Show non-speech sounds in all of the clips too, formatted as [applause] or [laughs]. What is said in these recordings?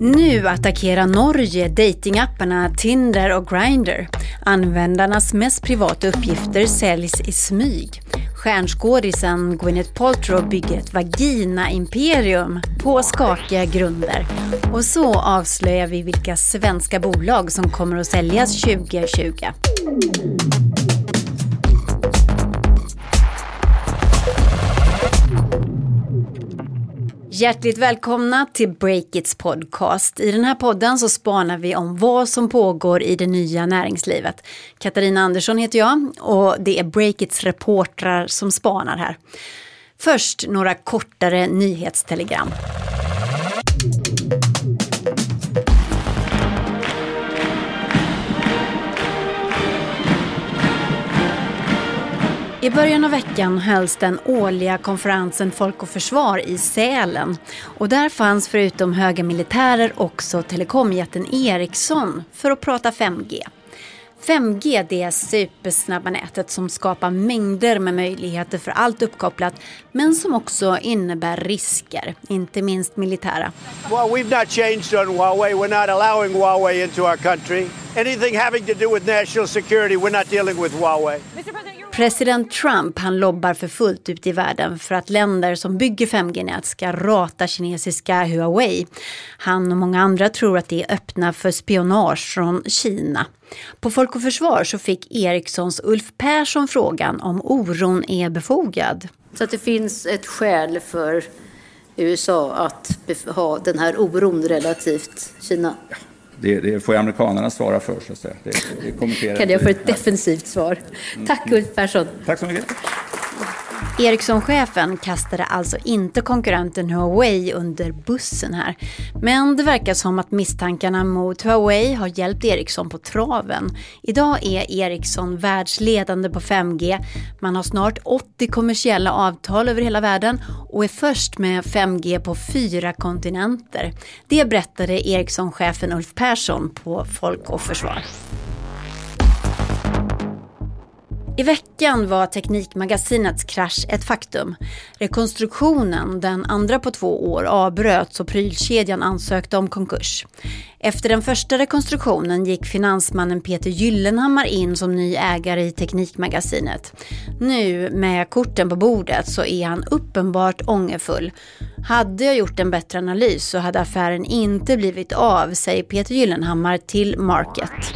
Nu attackerar Norge datingapparna Tinder och Grindr. Användarnas mest privata uppgifter säljs i smyg. Stjärnskådisen Gwyneth Paltrow bygger ett vagina-imperium på skakiga grunder. Och så avslöjar vi vilka svenska bolag som kommer att säljas 2020. Hjärtligt välkomna till Breakits podcast. I den här podden så spanar vi om vad som pågår i det nya näringslivet. Katarina Andersson heter jag och det är Breakits reportrar som spanar här. Först några kortare nyhetstelegram. I början av veckan hölls den årliga konferensen Folk och Försvar i Sälen. Och där fanns förutom höga militärer också telekomjätten Ericsson för att prata 5G. 5G det är supersnabba nätet som skapar mängder med möjligheter för allt uppkopplat men som också innebär risker, inte minst militära. Well, we've not changed on Huawei. We're not allowing Huawei into our country. Anything having to do with national security, we're not dealing with Huawei. President Trump han lobbar för fullt ut i världen för att länder som bygger 5G-nät ska rata kinesiska Huawei. Han och många andra tror att det är öppna för spionage från Kina. På Folk och Försvar så fick Ericssons Ulf Persson frågan om oron är befogad. Så att det finns ett skäl för USA att ha den här oron relativt Kina? Det, det får amerikanerna svara för. Så att säga. Det, det kan jag få ett defensivt svar? Tack Ulf Persson. Tack så mycket. Ericsson-chefen kastade alltså inte konkurrenten Huawei under bussen här. Men det verkar som att misstankarna mot Huawei har hjälpt Ericsson på traven. Idag är Ericsson världsledande på 5G. Man har snart 80 kommersiella avtal över hela världen och är först med 5G på fyra kontinenter. Det berättade Ericsson-chefen Ulf Persson på Folk och Försvar. I veckan var Teknikmagasinets krasch ett faktum. Rekonstruktionen, den andra på två år, avbröts och prylkedjan ansökte om konkurs. Efter den första rekonstruktionen gick finansmannen Peter Gyllenhammar in som ny ägare i Teknikmagasinet. Nu, med korten på bordet, så är han uppenbart ångerfull. Hade jag gjort en bättre analys så hade affären inte blivit av, säger Peter Gyllenhammar till Market.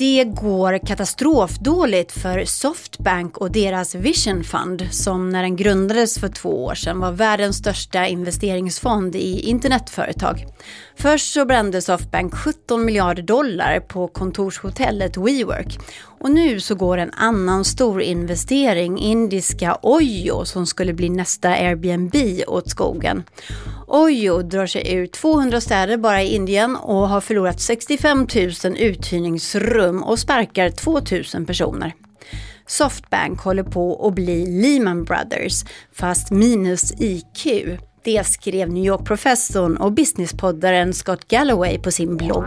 Det går katastrofdåligt för Softbank och deras Vision Fund som när den grundades för två år sedan var världens största investeringsfond i internetföretag. Först så brände Softbank 17 miljarder dollar på kontorshotellet WeWork och nu så går en annan stor investering, indiska Oyo, som skulle bli nästa Airbnb åt skogen. Oyo drar sig ur 200 städer bara i Indien och har förlorat 65 000 uthyrningsrum och sparkar 2 000 personer. Softbank håller på att bli Lehman Brothers, fast minus IQ. Det skrev New York-professorn och businesspoddaren Scott Galloway på sin blogg.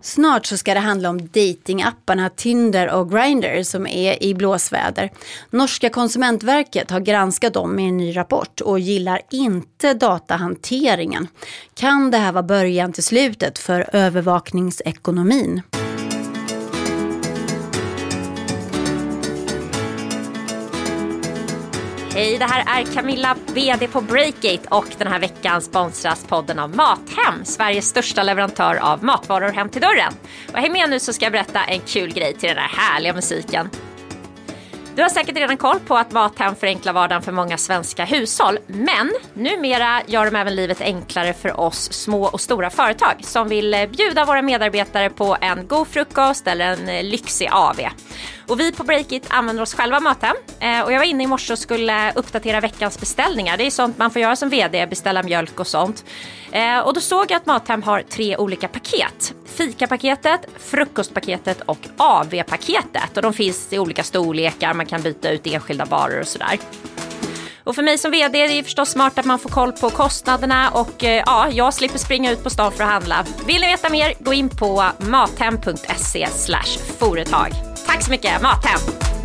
Snart så ska det handla om datingapparna Tinder och Grindr som är i blåsväder. Norska konsumentverket har granskat dem i en ny rapport och gillar inte datahanteringen. Kan det här vara början till slutet för övervakningsekonomin? Hej, det här är Camilla, VD på Breakgate och den här veckan sponsras podden av Mathem, Sveriges största leverantör av matvaror hem till dörren. Och häng med nu så ska jag berätta en kul grej till den här härliga musiken. Du har säkert redan koll på att Mathem förenklar vardagen för många svenska hushåll. Men numera gör de även livet enklare för oss små och stora företag som vill bjuda våra medarbetare på en god frukost eller en lyxig AV. Och vi på Breakit använder oss själva av Mathem. Eh, och jag var inne i morse och skulle uppdatera veckans beställningar. Det är sånt man får göra som VD, beställa mjölk och sånt. Eh, och då såg jag att Mathem har tre olika paket. Fikapaketet, frukostpaketet och AV-paketet. Och de finns i olika storlekar, man kan byta ut enskilda varor och sådär. Och för mig som VD är det förstås smart att man får koll på kostnaderna och eh, ja, jag slipper springa ut på stan för att handla. Vill ni veta mer, gå in på mathem.se företag. Tack så mycket, Mathem!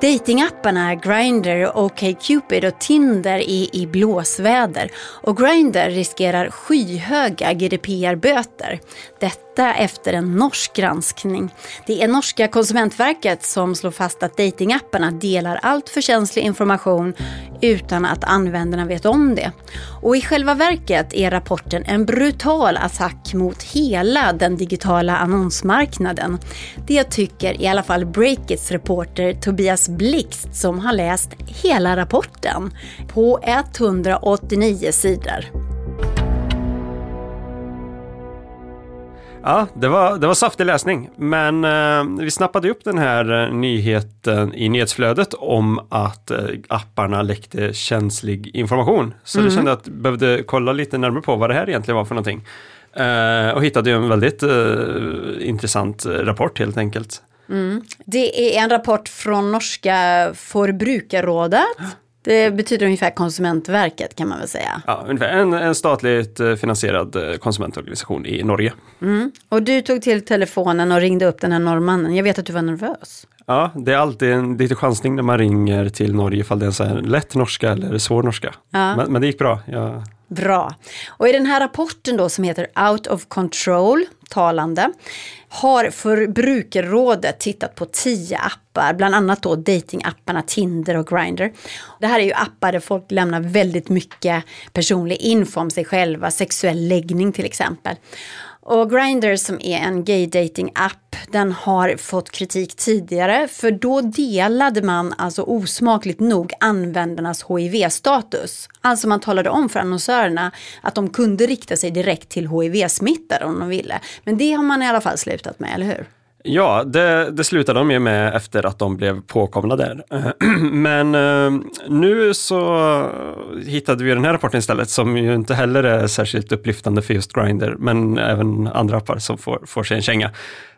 Datingapparna Grindr, OkCupid och Tinder är i blåsväder och Grindr riskerar skyhöga GDPR-böter. Detta efter en norsk granskning. Det är norska konsumentverket som slår fast att datingapparna delar allt för känslig information utan att användarna vet om det. Och i själva verket är rapporten en brutal attack mot hela den digitala annonsmarknaden. Det tycker i alla fall Breakits reporter Tobias Blixt som har läst hela rapporten på 189 sidor. Ja, det var, det var saftig läsning, men eh, vi snappade upp den här eh, nyheten i nyhetsflödet om att eh, apparna läckte känslig information. Så mm. det kände att jag behövde kolla lite närmare på vad det här egentligen var för någonting. Eh, och hittade en väldigt eh, intressant rapport helt enkelt. Mm. Det är en rapport från norska Forbrukarrådet. Det betyder ungefär Konsumentverket kan man väl säga. Ja, ungefär en, en statligt eh, finansierad eh, konsumentorganisation i Norge. Mm. Och du tog till telefonen och ringde upp den här norrmannen. Jag vet att du var nervös. Ja, det är alltid en lite chansning när man ringer till Norge ifall det är så här lätt norska eller svår norska. Ja. Men, men, det gick bra. Jag... Bra. Och i den här rapporten då som heter Out of Control, talande, har Förbrukarrådet tittat på tio appar, bland annat då datingapparna Tinder och Grindr. Det här är ju appar där folk lämnar väldigt mycket personlig info om sig själva, sexuell läggning till exempel. Och Grindr som är en gay dating app den har fått kritik tidigare för då delade man alltså osmakligt nog användarnas HIV-status. Alltså man talade om för annonsörerna att de kunde rikta sig direkt till HIV-smittade om de ville. Men det har man i alla fall slutat med, eller hur? Ja, det, det slutade de ju med efter att de blev påkomna där. [clears throat] Men eh, nu så hittade vi den här rapporten istället som ju inte heller är särskilt upplyftande för just Grindr, men även andra appar som får, får sig en känga.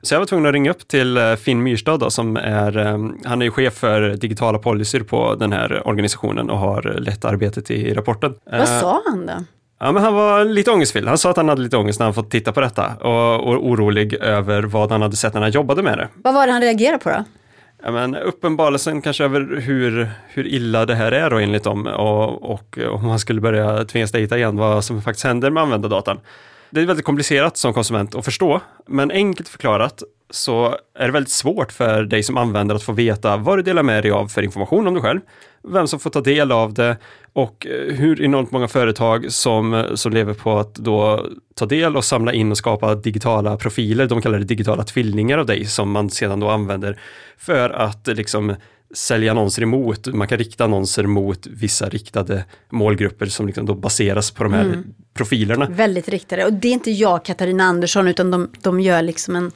Så jag var tvungen att ringa upp till eh, Finn Myrstad då, som är, eh, han är chef för digitala policyer på den här organisationen och har lett arbetet i rapporten. Vad sa han då? Ja, men han var lite ångestfylld. Han sa att han hade lite ångest när han fått titta på detta och, och orolig över vad han hade sett när han jobbade med det. Vad var det han reagerade på då? Ja, men uppenbarelsen kanske över hur, hur illa det här är då enligt dem och, och om man skulle börja tvingas dejta igen vad som faktiskt händer med användardatan. Det är väldigt komplicerat som konsument att förstå, men enkelt förklarat så är det väldigt svårt för dig som användare att få veta vad du delar med dig av för information om dig själv, vem som får ta del av det och eh, hur enormt många företag som, eh, som lever på att då ta del och samla in och skapa digitala profiler, de kallar det digitala tvillingar av dig som man sedan då använder för att eh, liksom sälja annonser emot. Man kan rikta annonser mot vissa riktade målgrupper som liksom då baseras på de här mm. profilerna. Väldigt riktade och det är inte jag Katarina Andersson utan de, de gör liksom en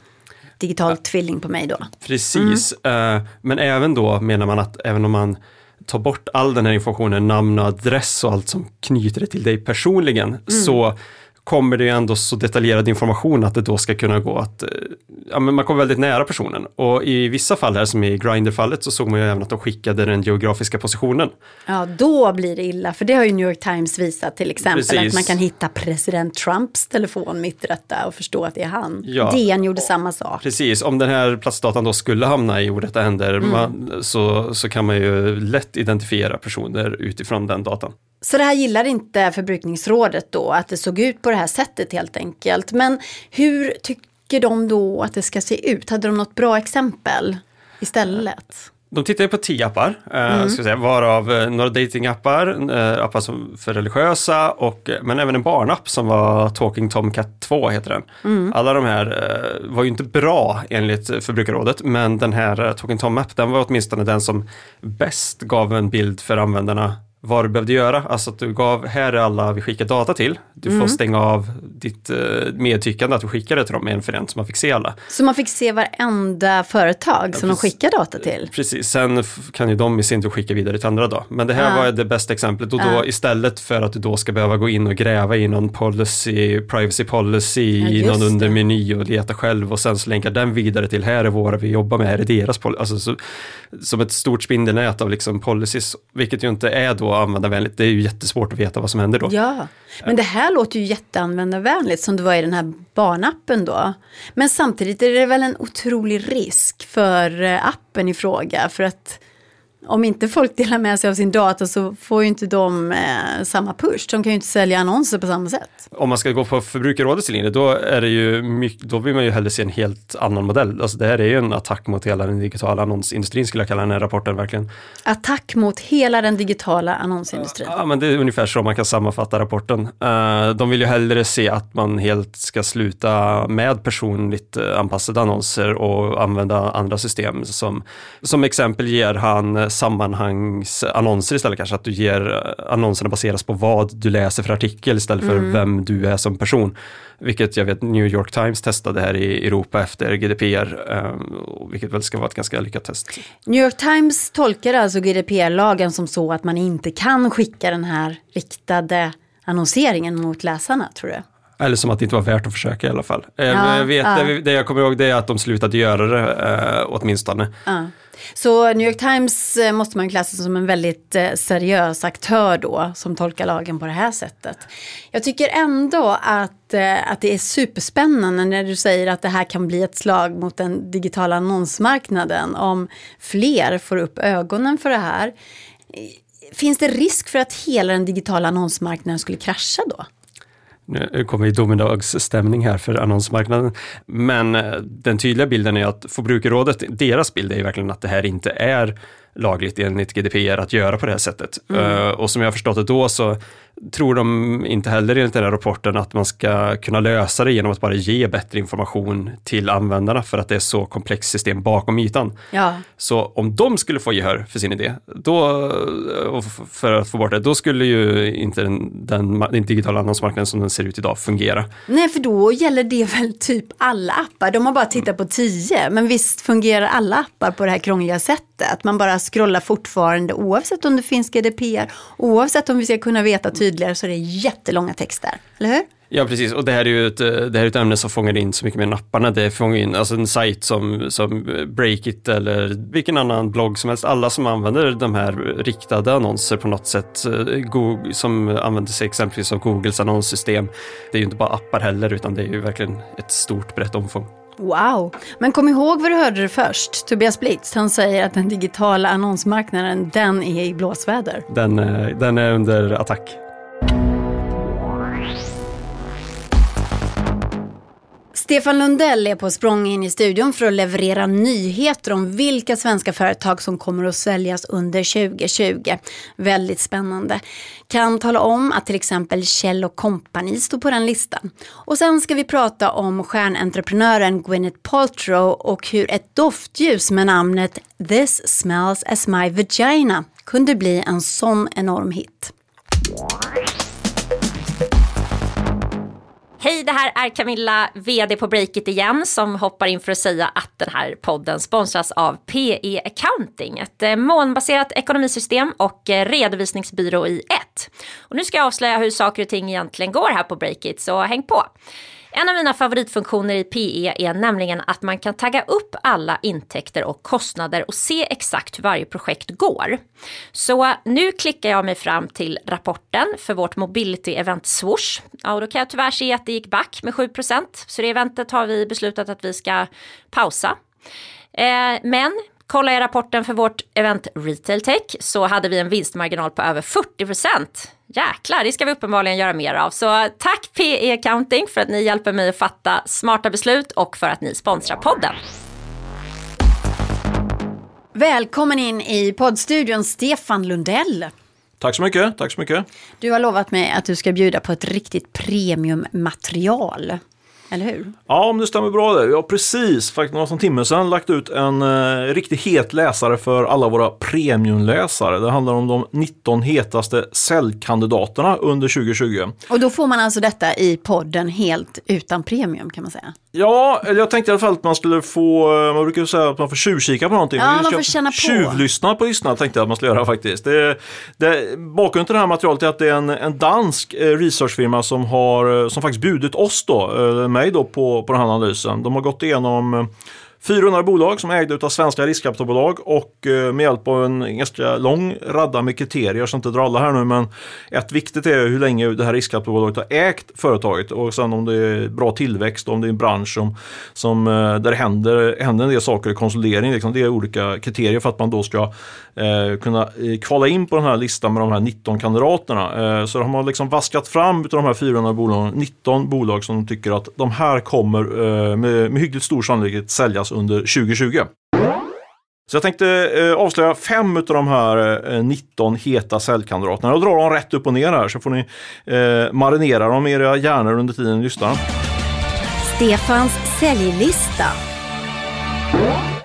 digital ja. tvilling på mig då. Precis, mm. men även då menar man att även om man tar bort all den här informationen, namn och adress och allt som knyter det till dig personligen, mm. så kommer det ju ändå så detaljerad information att det då ska kunna gå att, eh, ja men man kommer väldigt nära personen. Och i vissa fall här som i Grindr-fallet så såg man ju även att de skickade den geografiska positionen. Ja, då blir det illa, för det har ju New York Times visat till exempel, Precis. att man kan hitta president Trumps telefon mitt i detta och förstå att det är han. Ja. DN gjorde samma sak. Precis, om den här platsdatan då skulle hamna i orätta händer mm. man, så, så kan man ju lätt identifiera personer utifrån den datan. Så det här gillar inte förbrukningsrådet då, att det såg ut på det här sättet helt enkelt. Men hur tycker de då att det ska se ut? Hade de något bra exempel istället? De tittar på tio appar, eh, mm. ska säga, varav eh, några datingappar, eh, appar som för religiösa, och, men även en barnapp som var Talking Tomcat 2 heter den. Mm. Alla de här var ju inte bra enligt Förbrukarrådet, men den här Talking Tom App, den var åtminstone den som bäst gav en bild för användarna vad du behövde göra. Alltså att du gav, här är alla vi skickar data till. Du mm. får stänga av ditt eh, medtyckande att du skickar det till dem en för en så man fick se alla. Så man fick se varenda företag ja, som de skickar data till? Precis, sen kan ju de i sin tur skicka vidare till andra då. Men det här ja. var det bästa exemplet och då ja. istället för att du då ska behöva gå in och gräva i någon policy, privacy policy, i någon undermeny och leta själv och sen så länkar den vidare till här är våra vi jobbar med, här är deras policy. Alltså, så, som ett stort spindelnät av liksom policies, vilket ju inte är då användarvänligt. Det är ju jättesvårt att veta vad som händer då. Ja, men det här låter ju jätteanvändarvänligt som det var i den här barnappen då. Men samtidigt är det väl en otrolig risk för eh, appen i fråga för att om inte folk delar med sig av sin data så får ju inte de eh, samma push. De kan ju inte sälja annonser på samma sätt. Om man ska gå på Förbrukarrådets linje, då, är det ju mycket, då vill man ju hellre se en helt annan modell. Alltså det här är ju en attack mot hela den digitala annonsindustrin skulle jag kalla den här rapporten verkligen. Attack mot hela den digitala annonsindustrin. Ja, men det är ungefär så man kan sammanfatta rapporten. Uh, de vill ju hellre se att man helt ska sluta med personligt uh, anpassade annonser och använda andra system. Som, som exempel ger han sammanhangsannonser istället kanske, att du ger annonserna baseras på vad du läser för artikel istället för mm. vem du är som person. Vilket jag vet New York Times testade här i Europa efter GDPR, eh, vilket väl ska vara ett ganska lyckat test. New York Times tolkar alltså GDPR-lagen som så att man inte kan skicka den här riktade annonseringen mot läsarna, tror du? Eller som att det inte var värt att försöka i alla fall. Eh, ja, jag vet, ja. det, jag kommer ihåg det är att de slutade göra det eh, åtminstone. Ja. Så New York Times eh, måste man klassa som en väldigt eh, seriös aktör då som tolkar lagen på det här sättet. Jag tycker ändå att, eh, att det är superspännande när du säger att det här kan bli ett slag mot den digitala annonsmarknaden om fler får upp ögonen för det här. Finns det risk för att hela den digitala annonsmarknaden skulle krascha då? Nu kommer ju domedagsstämning här för annonsmarknaden. Men eh, den tydliga bilden är att Forbrukarrådet, deras bild är ju verkligen att det här inte är lagligt enligt GDPR att göra på det här sättet. Mm. Uh, och som jag har förstått det då så tror de inte heller enligt den här rapporten att man ska kunna lösa det genom att bara ge bättre information till användarna för att det är så komplext system bakom ytan. Ja. Så om de skulle få gehör för sin idé, då, för att få bort det, då skulle ju inte den, den, den digitala annonsmarknaden som den ser ut idag fungera. Nej, för då gäller det väl typ alla appar. De har bara tittat på tio, men visst fungerar alla appar på det här krångliga sättet. Man bara scrollar fortfarande oavsett om det finns GDPR, oavsett om vi ska kunna veta tydligare så är det jättelånga texter, eller hur? Ja, precis. Och det här är ju ett, det här är ett ämne som fångar in så mycket mer napparna. Det fångar in, alltså en sajt som, som Breakit eller vilken annan blogg som helst. Alla som använder de här riktade annonser på något sätt, eh, Google, som använder sig exempelvis av Googles annonssystem. Det är ju inte bara appar heller, utan det är ju verkligen ett stort brett omfång. Wow, men kom ihåg var du hörde det först. Tobias Blitz, han säger att den digitala annonsmarknaden, den är i blåsväder. Den, eh, den är under attack. Stefan Lundell är på språng in i studion för att leverera nyheter om vilka svenska företag som kommer att säljas under 2020. Väldigt spännande. Kan tala om att till exempel Kjell Company står på den listan. Och sen ska vi prata om stjärnentreprenören Gwyneth Paltrow och hur ett doftljus med namnet This smells as my vagina kunde bli en sån enorm hit. Hej, det här är Camilla, VD på Breakit igen, som hoppar in för att säga att den här podden sponsras av PE Accounting, ett eh, molnbaserat ekonomisystem och eh, redovisningsbyrå i ett. Och nu ska jag avslöja hur saker och ting egentligen går här på Breakit, så häng på. En av mina favoritfunktioner i PE är nämligen att man kan tagga upp alla intäkter och kostnader och se exakt hur varje projekt går. Så nu klickar jag mig fram till rapporten för vårt mobility-event Swoosh. Ja, och då kan jag tyvärr se att det gick back med 7% så det eventet har vi beslutat att vi ska pausa. Eh, men kollar jag rapporten för vårt event Retail Tech så hade vi en vinstmarginal på över 40 Jäklar, det ska vi uppenbarligen göra mer av. Så tack PE Accounting för att ni hjälper mig att fatta smarta beslut och för att ni sponsrar podden. Välkommen in i poddstudion Stefan Lundell. Tack så mycket, tack så mycket. Du har lovat mig att du ska bjuda på ett riktigt premiummaterial eller hur? Ja, om det stämmer bra det. Vi har precis, faktiskt några timme sedan, lagt ut en eh, riktigt het läsare för alla våra premiumläsare. Det handlar om de 19 hetaste säljkandidaterna under 2020. Och då får man alltså detta i podden helt utan premium kan man säga? Ja, jag tänkte i alla fall att man skulle få, eh, man brukar säga att man får tjuvkika på någonting. Ja, man får känna på. Tjuvlyssna på lyssna tänkte jag att man skulle göra faktiskt. Det, det, bakgrunden till det här materialet är att det är en, en dansk eh, researchfirma som har, som faktiskt bjudit oss då, mig då på, på den här analysen. De har gått igenom 400 bolag som är ägda av svenska riskkapitalbolag och eh, med hjälp av en ganska lång radda med kriterier, jag ska inte dra alla här nu, men ett viktigt är hur länge det här riskkapitalbolaget har ägt företaget och sen om det är bra tillväxt, om det är en bransch som, som, eh, där det händer, händer en del saker i konsolidering. Liksom. Det är olika kriterier för att man då ska eh, kunna eh, kvala in på den här listan med de här 19 kandidaterna. Eh, så de har liksom vaskat fram av de här 400 bolagen 19 bolag som de tycker att de här kommer eh, med, med hyggligt stor sannolikhet säljas under 2020. Så jag tänkte eh, avslöja fem av de här eh, 19 heta säljkandidaterna. Jag drar dem rätt upp och ner här så får ni eh, marinera dem i era hjärnor under tiden ni lyssnar. Stefans säljlista.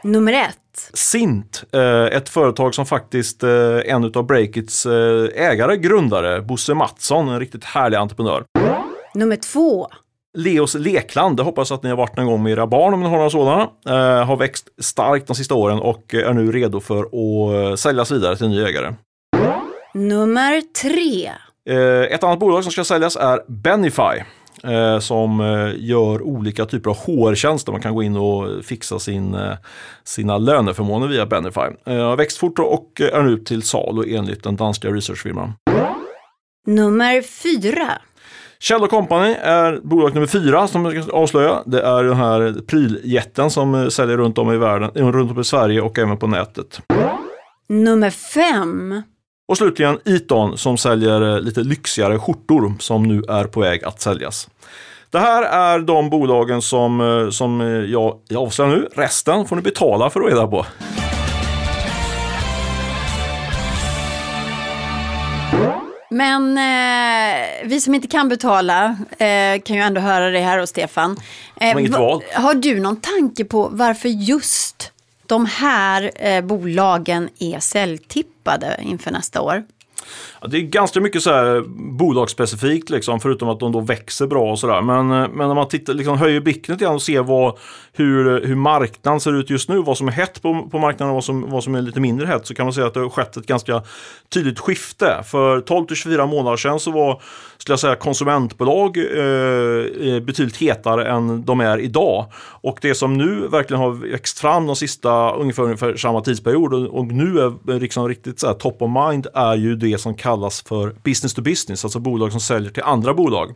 Nummer ett. Sint, eh, ett företag som faktiskt eh, en av Breakits eh, ägare, grundare, Bosse Mattsson, en riktigt härlig entreprenör. Nummer två. Leos lekland, det hoppas att ni har varit någon gång med era barn om ni har några sådana. Eh, har växt starkt de sista åren och är nu redo för att eh, säljas vidare till en ny ägare. Nummer tre. Eh, ett annat bolag som ska säljas är Benify. Eh, som eh, gör olika typer av HR-tjänster. Man kan gå in och fixa sin, eh, sina löneförmåner via Benify. Har växt fort och är nu till salu enligt den danska researchfirman. Nummer fyra. Kjell Company är bolag nummer fyra som jag ska avslöja. Det är den här pryljätten som eh, säljer runt om i världen, eh, runt om i Sverige och även på nätet. Nummer fem. Och slutligen Eton som säljer eh, lite lyxigare skjortor som nu är på väg att säljas. Det här är de bolagen som, som jag, jag avslöjar nu. Resten får ni betala för att reda på. Men eh, vi som inte kan betala eh, kan ju ändå höra det här hos Stefan. Eh, va-. Har du någon tanke på varför just de här eh, bolagen är säljtippade inför nästa år? Ja, det är ganska mycket så här bolagsspecifikt, liksom, förutom att de då växer bra och sådär. Men, eh, men om man tittar, liksom, höjer blicken lite grann och ser vad, hur, hur marknaden ser ut just nu, vad som är hett på, på marknaden och vad som, vad som är lite mindre hett, så kan man säga att det har skett ett ganska tydligt skifte. För 12 till 24 månader sedan så var skulle jag säga, konsumentbolag eh, eh, betydligt hetare än de är idag. Och det som nu verkligen har växt fram de sista ungefär, ungefär samma tidsperiod och, och nu är liksom riktigt så här, top of mind är ju det som kallas för business to business, alltså bolag som säljer till andra bolag.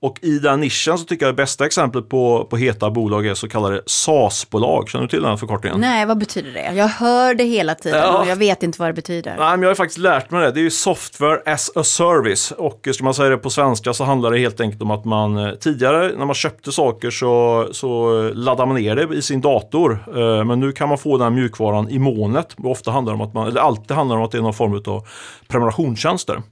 Och i den nischen så tycker jag det bästa exemplet på, på heta bolag är så kallade SaaS-bolag. Känner du till den förkortningen? Nej, vad betyder det? Jag hör det hela tiden Ja. och jag vet inte vad det betyder. Nej, men jag har faktiskt lärt mig det. Det är ju software as a service. Och ska man säga det på svenska så handlar det helt enkelt om att man eh, tidigare när man köpte saker så, så laddade man ner det i sin dator. Eh, Men nu kan man få den här mjukvaran i molnet. Och Ofta handlar det om att man, eller alltid handlar det om att det är någon form av prenumerationstjänster.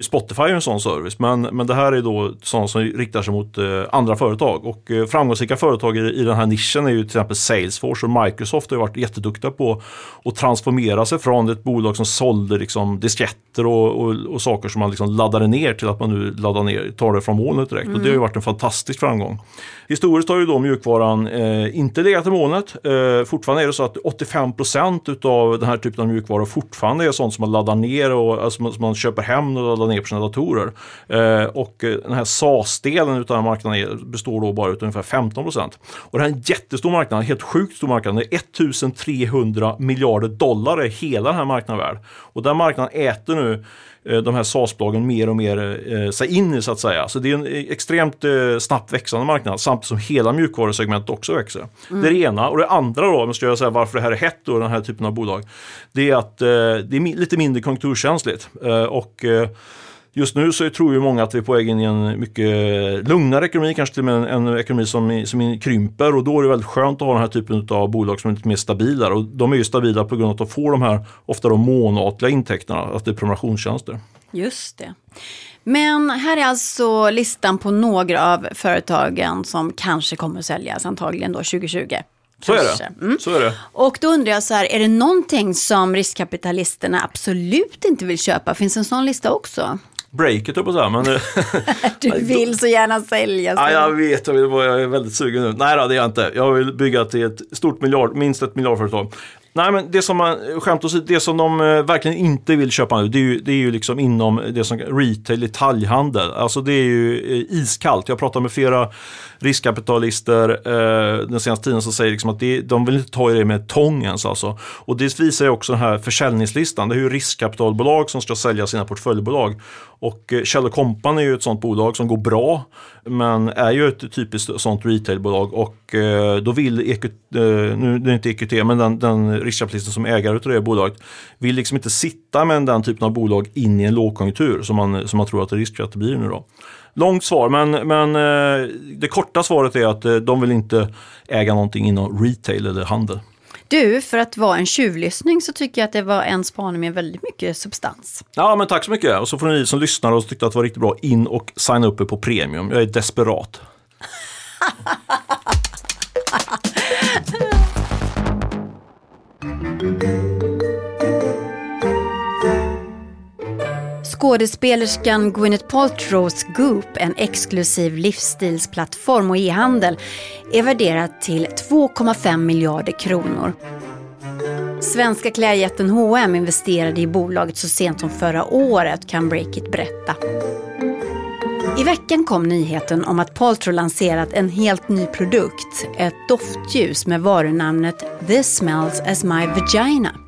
Spotify är en sån service, men, men det här är då sånt som riktar sig mot eh, andra företag. Och eh, framgångsrika företag i, i den här nischen är ju till exempel Salesforce och Microsoft har varit jätteduktiga på att transformera sig från ett bolag som sålde liksom disketter och, och, och saker som man liksom laddade ner till att man nu laddar ner, tar det från molnet direkt. Och det har ju varit en fantastisk framgång. Historiskt har ju då mjukvaran eh, inte legat i molnet. Eh, fortfarande är det så att 85% utav den här typen av mjukvaror fortfarande är sånt som man laddar ner och alltså, som man köper hem och laddar ner på sina datorer. Eh, och eh, den här SAS-delen av den här marknaden består då bara av ungefär 15%. Och det här är en jättestor marknad, helt sjukt stor marknad. Det är 1300 miljarder dollar är hela den här marknaden värd. Och den marknaden äter nu de här SAS-bolagen mer och mer eh, sig in i så att säga. Så det är en eh, extremt eh, snabbt växande marknad samtidigt som hela mjukvarusegmentet också växer. Det är det ena. Och det andra då, om jag ska säga varför det här är hett då, den här typen av bolag. Det är att eh, det är lite mindre konjunkturkänsligt. Eh, och eh, Just nu så tror ju många att vi är på väg in i en mycket lugnare ekonomi, kanske till och med en, en ekonomi som, som krymper och då är det väldigt skönt att ha den här typen av bolag som är lite mer stabila. Och de är ju stabila på grund av att de får de här ofta de månatliga intäkterna, att det är prenumerationstjänster. Just det. Men här är alltså listan på några av företagen som kanske kommer att säljas, antagligen då 2020. Så är. Mm. Så är det. Och då undrar jag så här, är det någonting som riskkapitalisterna absolut inte vill köpa? Finns en sån lista också? Breaket höll på att säga, men [laughs] Du vill så gärna sälja. ja, så- jag vet, jag, vill, jag är väldigt sugen nu. Nej då, det är jag inte. Jag vill bygga till ett stort miljard, minst ett miljardföretag. Nej men det som man, skämt åsido, det som de eh, verkligen inte vill köpa nu det är ju, det är ju liksom inom det som retail, detaljhandel. Alltså det är ju eh, iskallt. Jag pratar med flera riskkapitalister eh, den senaste tiden som säger liksom att det, de vill inte ta i det med tångens alltså. Och det visar ju också den här försäljningslistan. Det är ju riskkapitalbolag som ska sälja sina portföljbolag. Och eh, Kjell Company är ju ett sånt bolag som går bra men är ju ett typiskt sånt retailbolag och eh, då vill EQ, eh, nu det är inte EQT, men den, den riskkapitalisten som ägare av det bolaget vill liksom inte sitta med den typen av bolag in i en lågkonjunktur som man, som man tror att det riskerar att det blir nu då. Långt svar, men, men eh, det korta svaret är att eh, de vill inte äga någonting inom retail eller handel. Du, för att vara en tjuvlyssning så tycker jag att det var en spaning med väldigt mycket substans. Ja, men tack så mycket. Och så får ni som lyssnar och tyckte att det var riktigt bra in och signa upp er på premium. Jag är desperat. [laughs] Skådespelerskan Gwyneth Paltrows Goop, en exklusiv livsstilsplattform och e-handel, är värderad till 2,5 miljarder kronor. Svenska klädjätten H&M investerade i bolaget så sent som förra året, kan Breakit berätta. I veckan kom nyheten om att Paltrow lanserat en helt ny produkt, ett doftljus med varunamnet This smells as my vagina.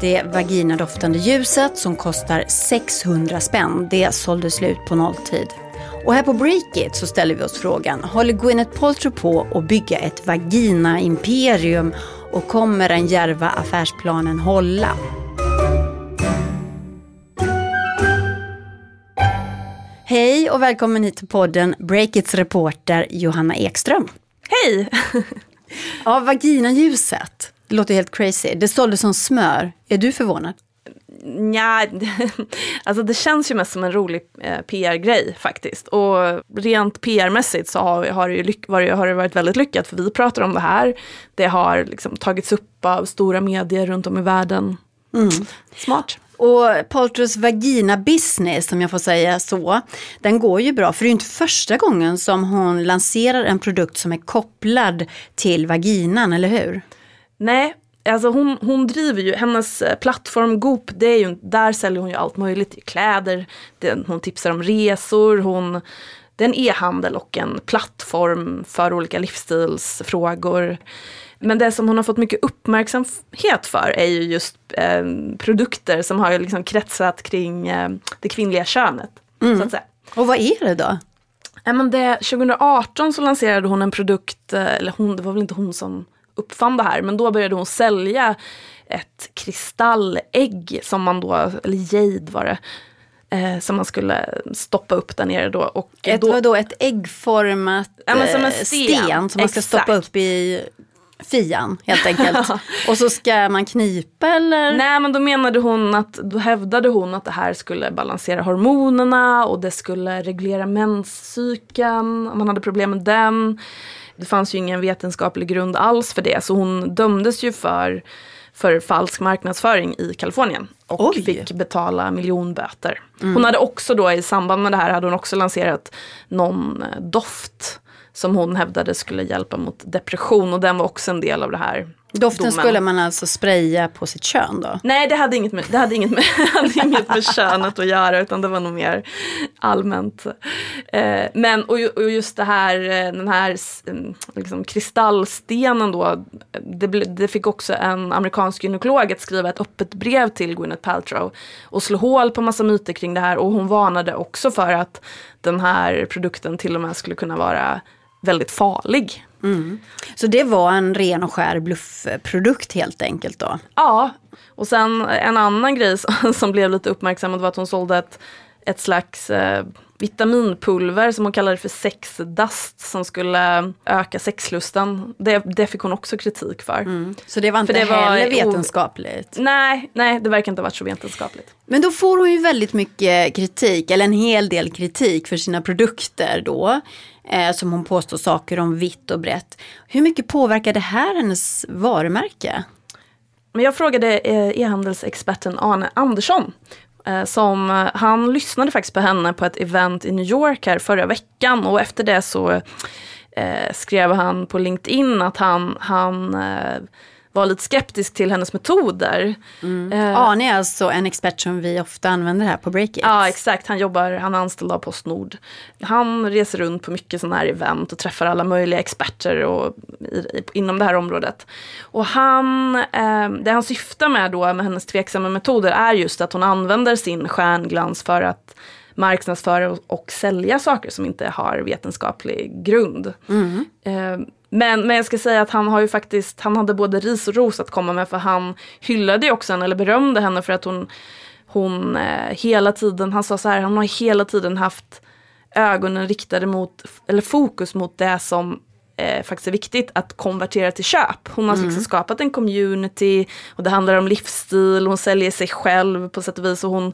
Det vaginadoftande ljuset som kostar 600 spänn, det sålde slut på nolltid. Och här på Breakit så ställer vi oss frågan, håller Gwyneth Paltrow på att bygga ett vagina-imperium och kommer den järva affärsplanen hålla? Hej och välkommen hit till podden Breakits reporter Johanna Ekström. Hej! ja, vaginaljuset. Det låter helt crazy. Det sålde som smör. Är du förvånad? Ja, [laughs] alltså det känns ju mest som en rolig eh, PR-grej faktiskt. Och rent PR-mässigt så har, har, det ju varit, har det varit väldigt lyckat för vi pratar om det här. Det har liksom tagits upp av stora medier runt om i världen. Mm. Smart. Och Paltrows vagina business, om jag får säga så, den går ju bra. För det är inte första gången som hon lanserar en produkt som är kopplad till vaginan, eller hur? Nej, alltså hon, hon driver ju, hennes eh, plattform Goop, det är ju, där säljer hon ju allt möjligt. Kläder, det, hon tipsar om resor, hon, det är en e-handel och en plattform för olika livsstilsfrågor. Men det som hon har fått mycket uppmärksamhet för är ju just eh, produkter som har liksom kretsat kring eh, det kvinnliga könet. Mm. Så att säga. Och vad är det då? Ja, men det, 2018 så lanserade hon en produkt, eh, eller hon, det var väl inte hon som uppfann det här, men då började hon sälja ett kristallägg som man då, eller jade var det, eh, som man skulle stoppa upp där nere då. Och ett, då, vadå, ett äggformat ja, en sten, sten som man ska Exakt. stoppa upp i fian helt enkelt. [laughs] och så ska man knipa eller? Nej men då menade hon att, då hävdade hon att det här skulle balansera hormonerna och det skulle reglera menscykeln om man hade problem med den. Det fanns ju ingen vetenskaplig grund alls för det så hon dömdes ju för, för falsk marknadsföring i Kalifornien och Oj. fick betala miljonböter. Mm. Hon hade också då i samband med det här hade hon också lanserat någon eh, doft som hon hävdade skulle hjälpa mot depression och den var också en del av det här Doften domen. skulle man alltså spraya på sitt kön då? Nej, det hade inget med, det hade inget med, [laughs] hade inget med [laughs] könet att göra utan det var nog mer allmänt. Eh, men och, och, just det här, eh, den här mm, liksom, kristallstenen då, det, det, fick också en amerikansk gynekolog att skriva ett öppet brev till Gwyneth Paltrow och slå hål på massa myter kring det här och hon varnade också för att den här produkten till och med skulle kunna vara väldigt farlig. Mm. Så det var en ren och skär bluffprodukt helt enkelt då? Ja, och sen en annan grej som [laughs] blev lite uppmärksammad var att hon sålde ett, ett slags eh, vitaminpulver som hon kallade för sexdust som skulle öka sexlusten. Det, det fick hon också kritik för. Mm. Så det var inte för det heller var vetenskapligt? Nej, nej, det verkar inte ha varit så vetenskapligt. Men då får hon ju väldigt mycket kritik, eller en hel del kritik för sina produkter då eh, som hon påstår saker om vitt och brett. Hur mycket påverkar det här hennes varumärke? Men jag frågade eh, e-handelsexperten Arne Andersson Eh, som, eh, han lyssnade faktiskt på henne på ett event i New York här förra veckan. Och efter det så eh, skrev han på LinkedIn att han, han eh, var lite skeptisk till hennes metoder. Mm. Eh, Arne är alltså en expert som vi ofta använder här på Breakit. Ja exakt, han jobbar, han är anställd av Postnord. Han reser runt på mycket sådana här event och träffar alla möjliga experter och, i, i, inom det här området. Och han, eh, det han syftar med då med hennes tveksamma metoder är just att hon använder sin stjärnglans för att marknadsföra och, och sälja saker som inte har vetenskaplig grund. Eh, men, men jag ska säga att han har ju faktiskt, han hade både ris och ros att komma med för han hyllade ju också henne, eller berömde henne för att hon, hon eh, hela tiden, han sa så här, han har hela tiden haft ögonen riktade mot, eller fokus mot det som eh, faktiskt är viktigt att konvertera till köp. Hon har liksom skapat en community och det handlar om livsstil, hon säljer sig själv på sätt och vis och hon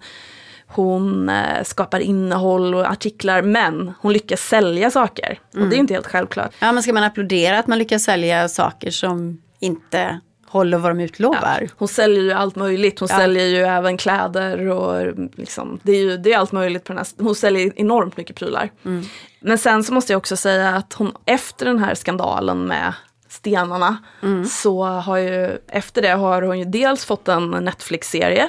hon eh, skapar innehåll och artiklar men hon lyckas sälja saker. Och det är ju inte helt självklart. Ja, men ska man applådera att man lyckas sälja saker som inte håller vad de utlovar? Hon säljer ju allt möjligt. Hon Ja. säljer ju även kläder och liksom, det är ju det är allt möjligt på den här. Hon säljer enormt mycket prylar. Men sen så måste jag också säga att hon efter den här skandalen med stenarna så har ju efter det har hon ju dels fått en Netflix-serie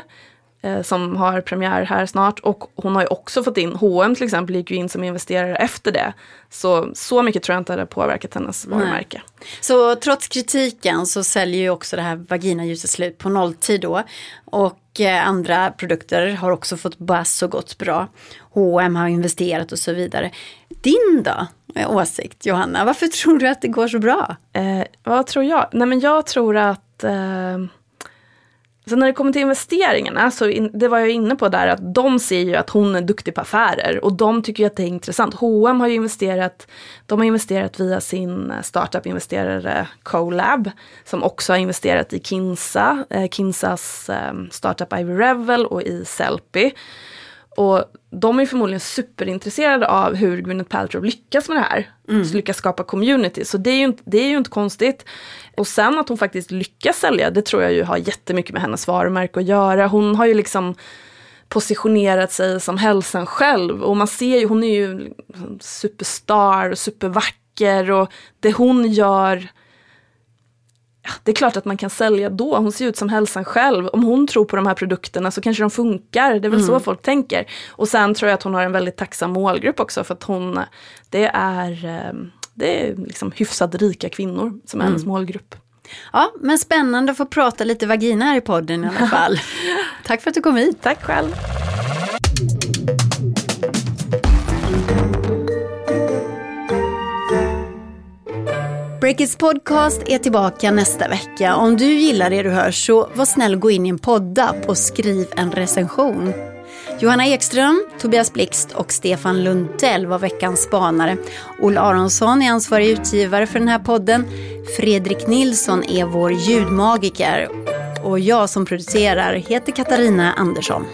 som har premiär här snart och hon har ju också fått in, H&M till exempel gick ju in som investerare efter det. Så, så mycket tror jag inte hade påverkat hennes varumärke. Så trots kritiken så säljer ju också det här vaginaljuset slut på nolltid då. Och eh, andra produkter har också fått buzz och gått bra. H&M har investerat och så vidare. Din då, eh, åsikt Johanna, varför [laughs] tror du att det går så bra? Eh, vad tror jag? Nej men jag tror att eh, Sen när det kommer till investeringarna, så in, det var jag inne på där, att de ser ju att hon är duktig på affärer och de tycker ju att det är intressant. H&M har ju investerat, de har investerat via sin eh, startup-investerare Colab, som också har investerat i Kinsa, eh, Kinsas eh, startup Ivy Revel och i Sellpy. Och de är förmodligen superintresserade av hur Gwyneth Paltrow lyckas med det här. Så lyckas skapa community. Så det är, ju inte, det är ju inte konstigt. Och sen att hon faktiskt lyckas sälja, det tror jag ju har jättemycket med hennes varumärke att göra. Hon har ju liksom positionerat sig som hälsan själv. Och man ser ju, hon är ju superstar och supervacker. Och det hon gör det är klart att man kan sälja då. Hon ser ut som hälsan själv. Om hon tror på de här produkterna så kanske de funkar. Det är väl så folk tänker. Och sen tror jag att hon har en väldigt tacksam målgrupp också. För att hon, det är, eh, det är liksom hyfsat rika kvinnor som är hennes målgrupp. Ja, men spännande att få prata lite vagina här i podden i alla [laughs] fall. Tack för att du kom hit. Tack själv. Breakits podcast är tillbaka nästa vecka. Om du gillar det du hör så var snäll och gå in i en poddapp och skriv en recension. Johanna Ekström, Tobias Blixt och Stefan Lundell var veckans spanare. Olle Aronsson är ansvarig utgivare för den här podden. Fredrik Nilsson är vår ljudmagiker. Och jag som producerar heter Katarina Andersson.